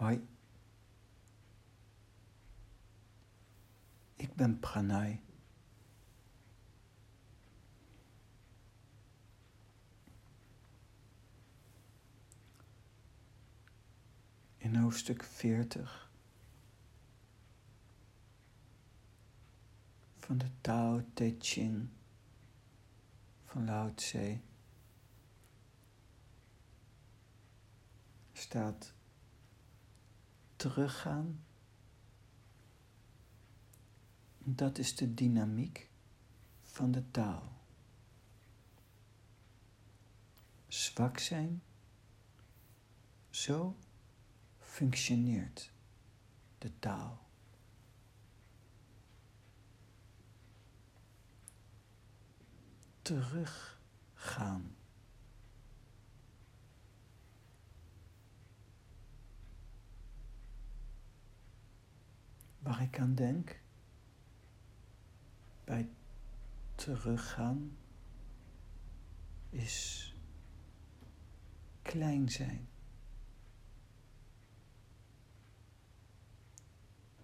Hoi. Ik ben Pranay. In hoofdstuk 40 van de Tao Te Ching van Lao Tse staat teruggaan. Dat is de dynamiek van de taal. Zwak zijn, zo functioneert de taal. Teruggaan. Waar ik aan denk bij teruggaan is klein zijn.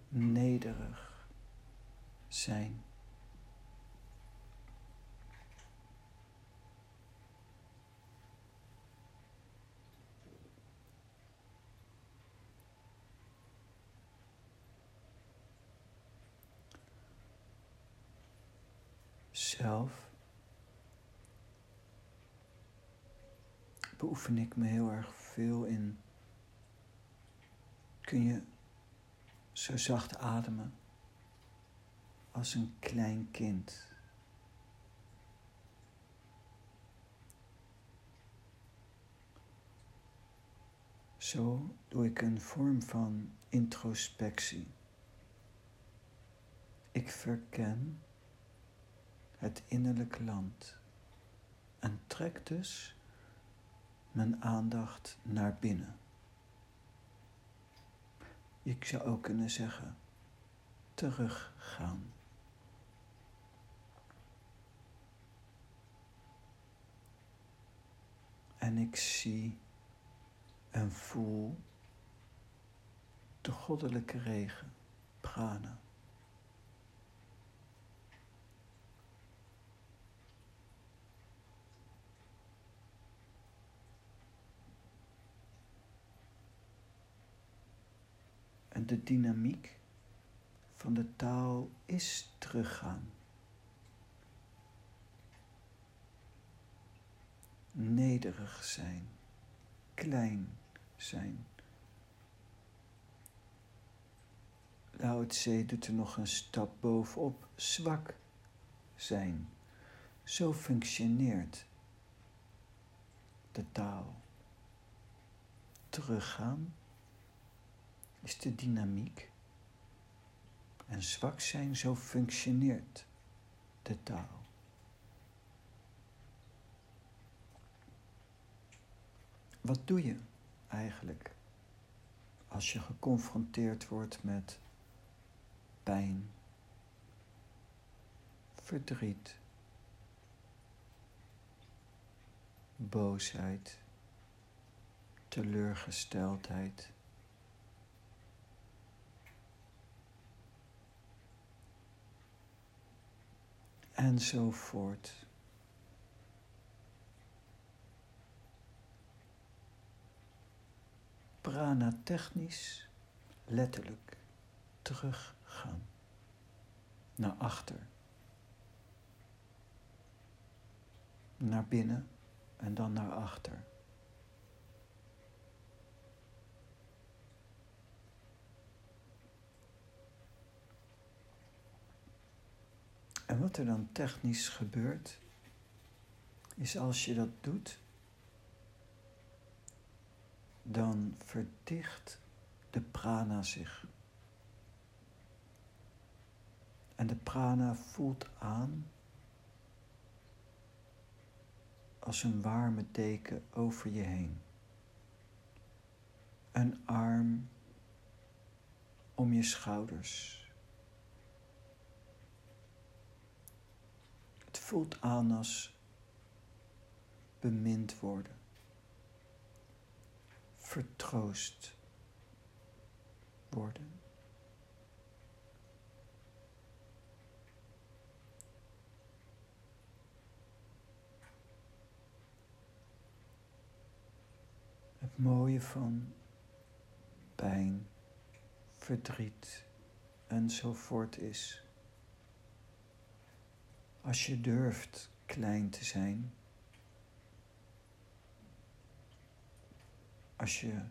Nederig zijn. Zelf beoefen ik me heel erg veel in. Kun je zo zacht ademen als een klein kind? Zo doe ik een vorm van introspectie. Ik verken het innerlijk land en trek dus mijn aandacht naar binnen. Ik zou ook kunnen zeggen, teruggaan. En ik zie en voel de goddelijke regen, prana. De dynamiek van de taal is teruggaan. Nederig zijn, klein zijn. Lao Tse doet er nog een stap bovenop, zwak zijn. Zo functioneert de taal. Teruggaan is de dynamiek. En zwak zijn, zo functioneert de taal. Wat doe je eigenlijk als je geconfronteerd wordt met pijn, verdriet, boosheid, teleurgesteldheid? Enzovoort. Prana technisch, letterlijk, teruggaan. Naar achter. Naar binnen en dan naar achter. En wat er dan technisch gebeurt, is als je dat doet, dan verdicht de prana zich. En de prana voelt aan als een warme deken over je heen. Een arm om je schouders. Voelt aan als bemind worden, vertroost worden. Het mooie van pijn, verdriet enzovoort is. Als je durft klein te zijn, als je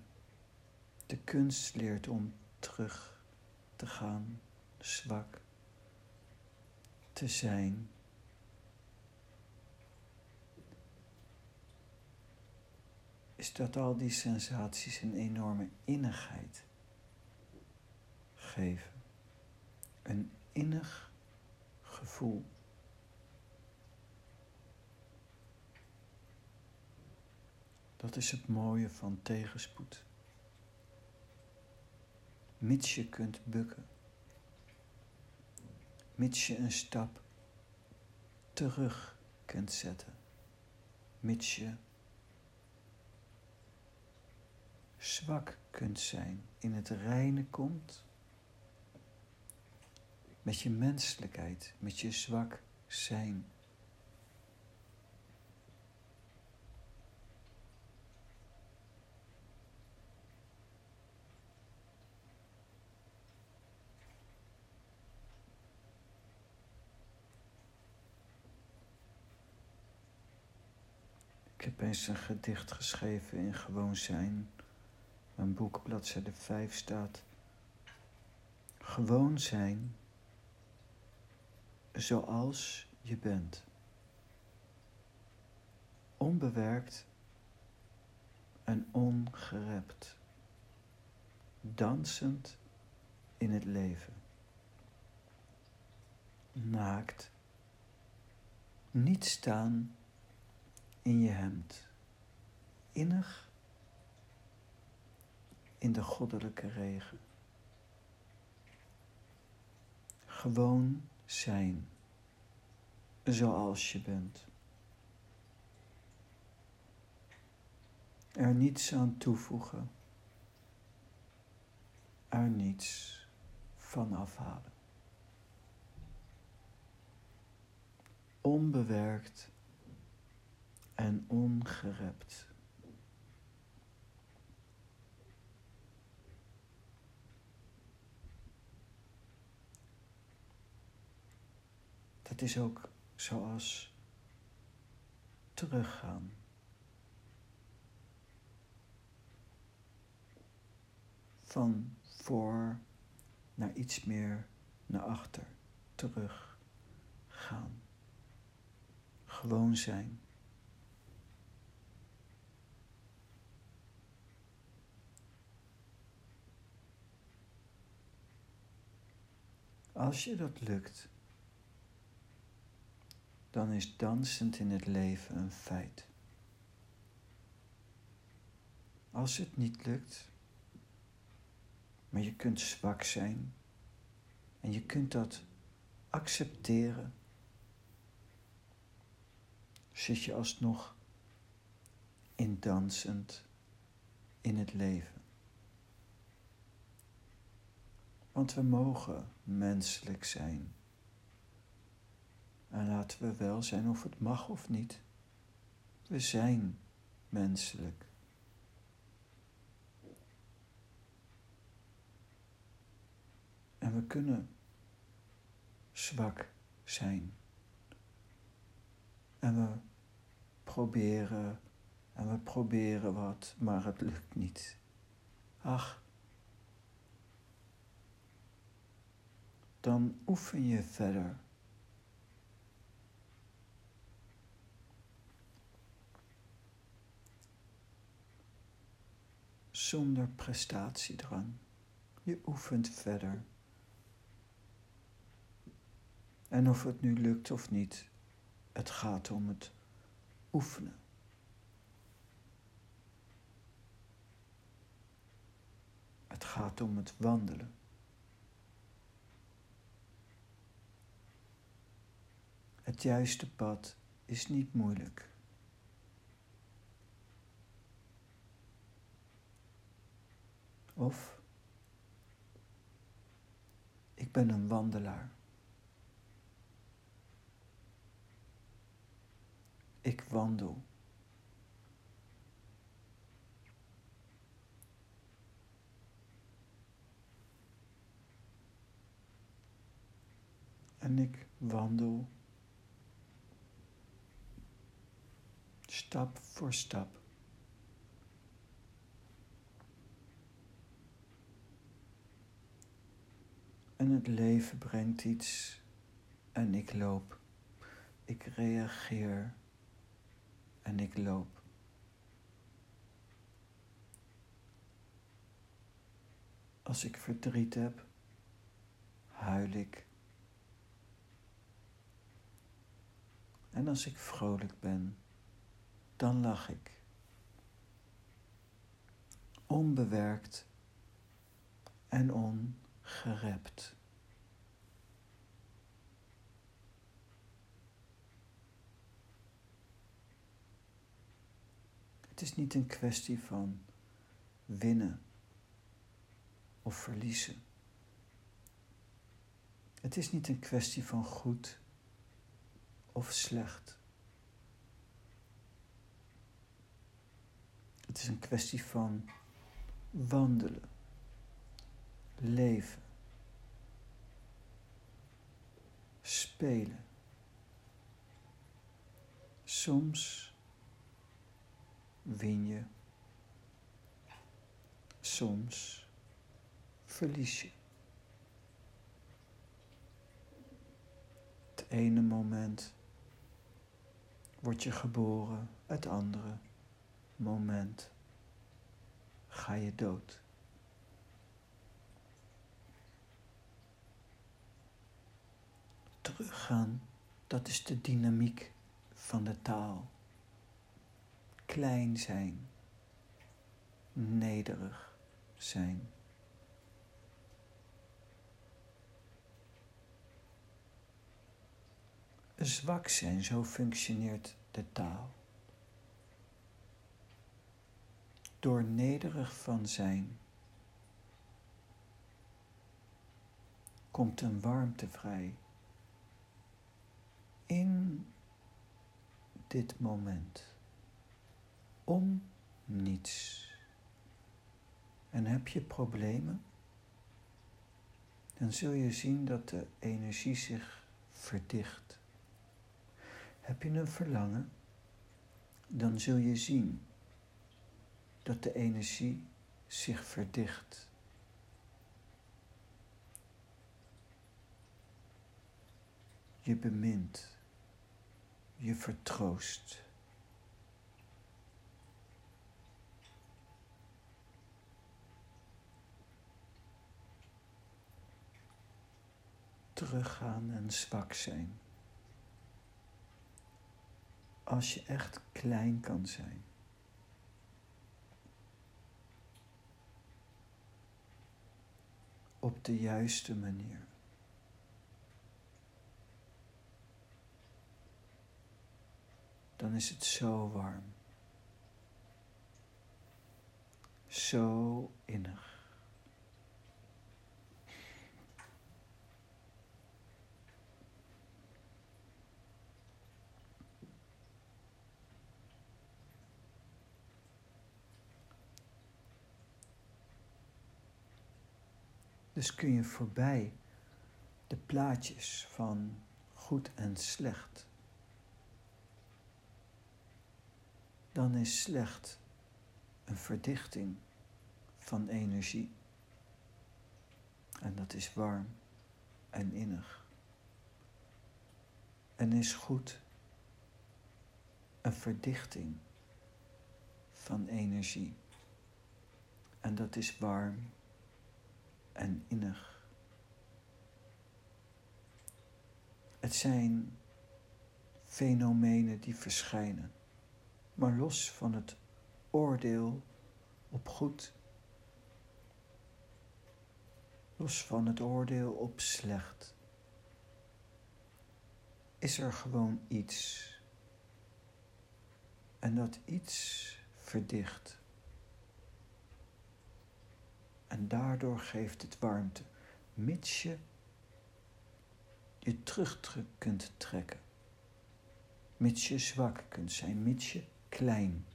de kunst leert om terug te gaan, zwak te zijn. Is dat al die sensaties een enorme innigheid geven. Een innig gevoel. Dat is het mooie van tegenspoed. Mits je kunt bukken. Mits je een stap terug kunt zetten. Mits je zwak kunt zijn, in het reine komt met je menselijkheid, met je zwak zijn. Heb eens een gedicht geschreven in Gewoon Zijn. Mijn boek, bladzijde 5, staat. Gewoon zijn zoals je bent. Onbewerkt en ongerept. Dansend in het leven. Naakt. Niet staan in je hemd. Innig in de goddelijke regen. Gewoon zijn zoals je bent. Er niets aan toevoegen, er niets van afhalen. Onbewerkt en ongerept. Dat is ook zoals teruggaan. Van voor naar iets meer naar achter, terug gaan. Gewoon zijn. Als je dat lukt, dan is dansend in het leven een feit. Als het niet lukt, maar je kunt zwak zijn en je kunt dat accepteren, zit je alsnog in dansend in het leven. Want we mogen menselijk zijn. En laten we wel zijn of het mag of niet. We zijn menselijk. En we kunnen zwak zijn. En we proberen en we proberen wat, maar het lukt niet. Ach, dan oefen je verder. Zonder prestatiedrang. Je oefent verder. En of het nu lukt of niet, het gaat om het oefenen. Het gaat om het wandelen. Het juiste pad is niet moeilijk. Of ben een wandelaar. Ik wandel. En ik wandel stap voor stap. En het leven brengt iets en ik loop. Ik reageer en ik loop. Als ik verdriet heb, huil ik. En als ik vrolijk ben, dan lach ik. Onbewerkt en ongerept. Het is niet een kwestie van winnen of verliezen. Het is niet een kwestie van goed of slecht. Het is een kwestie van wandelen, leven, spelen. Soms win je, soms verlies je. Het ene moment word je geboren, het andere moment ga je dood. Teruggaan, dat is de dynamiek van de taal. Klein zijn, nederig zijn. Zwak zijn, zo functioneert de taal. Door nederig van zijn komt een warmte vrij in dit moment om niets. En heb je problemen, dan zul je zien dat de energie zich verdicht. Heb je een verlangen, dan zul je zien dat de energie zich verdicht. Je bemint, je vertroost. Teruggaan en zwak zijn. Als je echt klein kan zijn. Op de juiste manier. Dan is het zo warm. Zo innig. Dus kun je voorbij de plaatjes van goed en slecht. Dan is slecht een verdichting van energie. En dat is warm en innig. En is goed een verdichting van energie. En dat is warm en innig. Het zijn fenomenen die verschijnen, maar los van het oordeel op goed, los van het oordeel op slecht, is er gewoon iets. En dat iets verdicht. En daardoor geeft het warmte, mits je je terug kunt trekken. Mits je zwak kunt zijn, mits je klein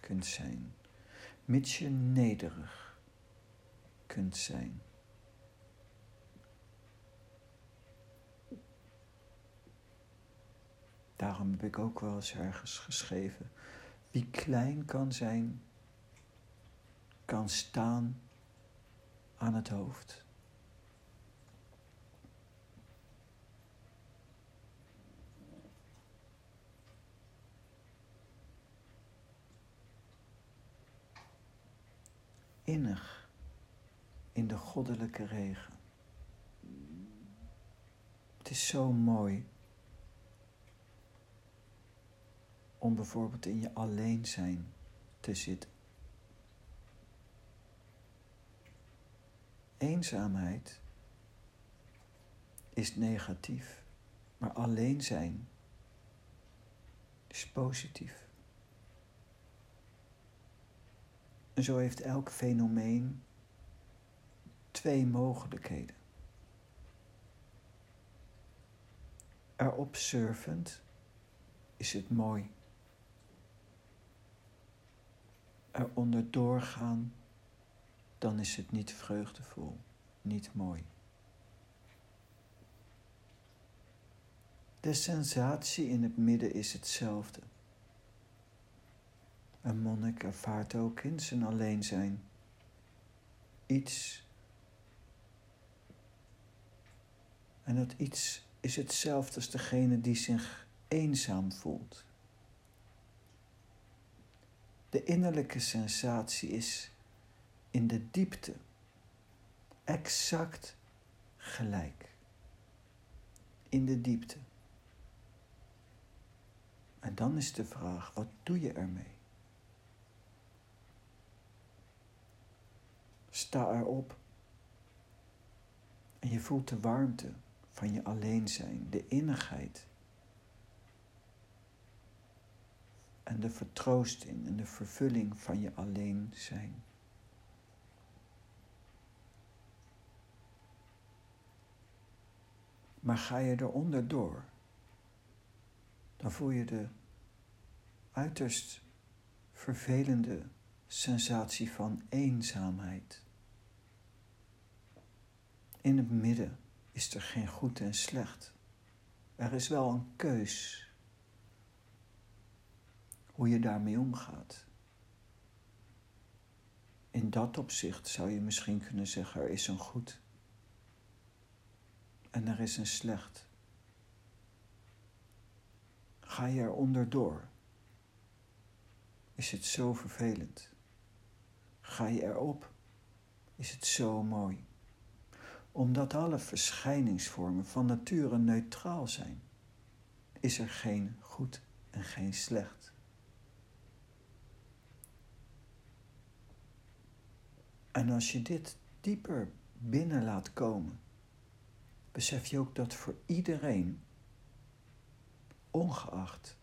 kunt zijn, mits je nederig kunt zijn. Daarom heb ik ook wel eens ergens geschreven: wie klein kan zijn, kan staan aan het hoofd. Innig in de goddelijke regen. Het is zo mooi om bijvoorbeeld in je alleen zijn te zitten. Eenzaamheid is negatief, maar alleen zijn is positief. En zo heeft elk fenomeen twee mogelijkheden. Erop surfend is het mooi. Eronder doorgaan dan is het niet vreugdevol, niet mooi. De sensatie in het midden is hetzelfde. Een monnik ervaart ook in zijn alleen zijn iets. En dat iets is hetzelfde als degene die zich eenzaam voelt. De innerlijke sensatie is in de diepte exact gelijk. In de diepte. En dan is de vraag, wat doe je ermee? Sta erop. En je voelt de warmte van je alleen zijn, de innigheid. En de vertroosting en de vervulling van je alleen zijn. Maar ga je eronder door, dan voel je de uiterst vervelende sensatie van eenzaamheid. In het midden is er geen goed en slecht. Er is wel een keus hoe je daarmee omgaat. In dat opzicht zou je misschien kunnen zeggen: er is een goed en er is een slecht. Ga je er onderdoor? Is het zo vervelend? Ga je erop? Is het zo mooi? Omdat alle verschijningsvormen van nature neutraal zijn, is er geen goed en geen slecht. En als je dit dieper binnen laat komen, besef je ook dat voor iedereen, ongeacht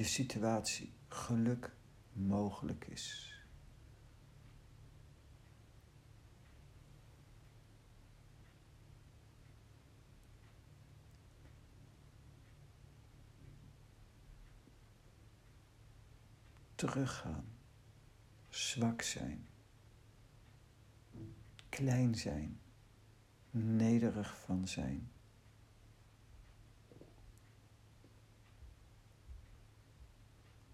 je situatie, geluk mogelijk is. Teruggaan, zwak zijn, klein zijn nederig van zijn.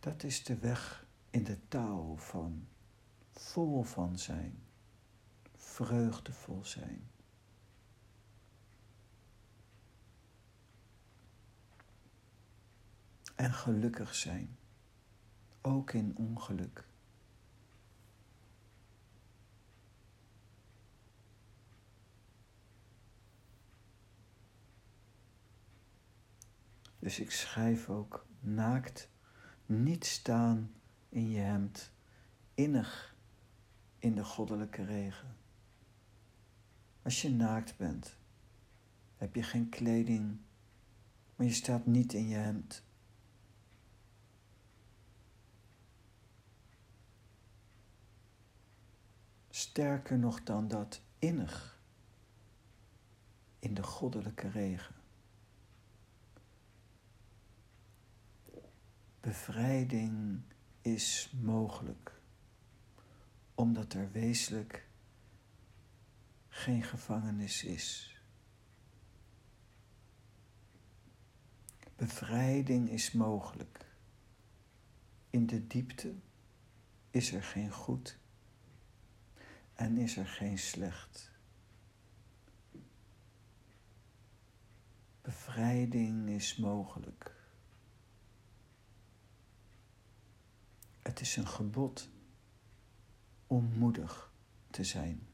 Dat is de weg in de taal van vol van zijn, vreugdevol zijn. En gelukkig zijn, ook in ongeluk. Dus ik schrijf ook naakt, niet staan in je hemd, innig in de goddelijke regen. Als je naakt bent, heb je geen kleding, maar je staat niet in je hemd. Sterker nog dan dat, innig. in de goddelijke regen. Bevrijding is mogelijk, omdat er wezenlijk geen gevangenis is. Bevrijding is mogelijk. In de diepte is er geen goed en is er geen slecht. Bevrijding is mogelijk. Het is een gebod om moedig te zijn.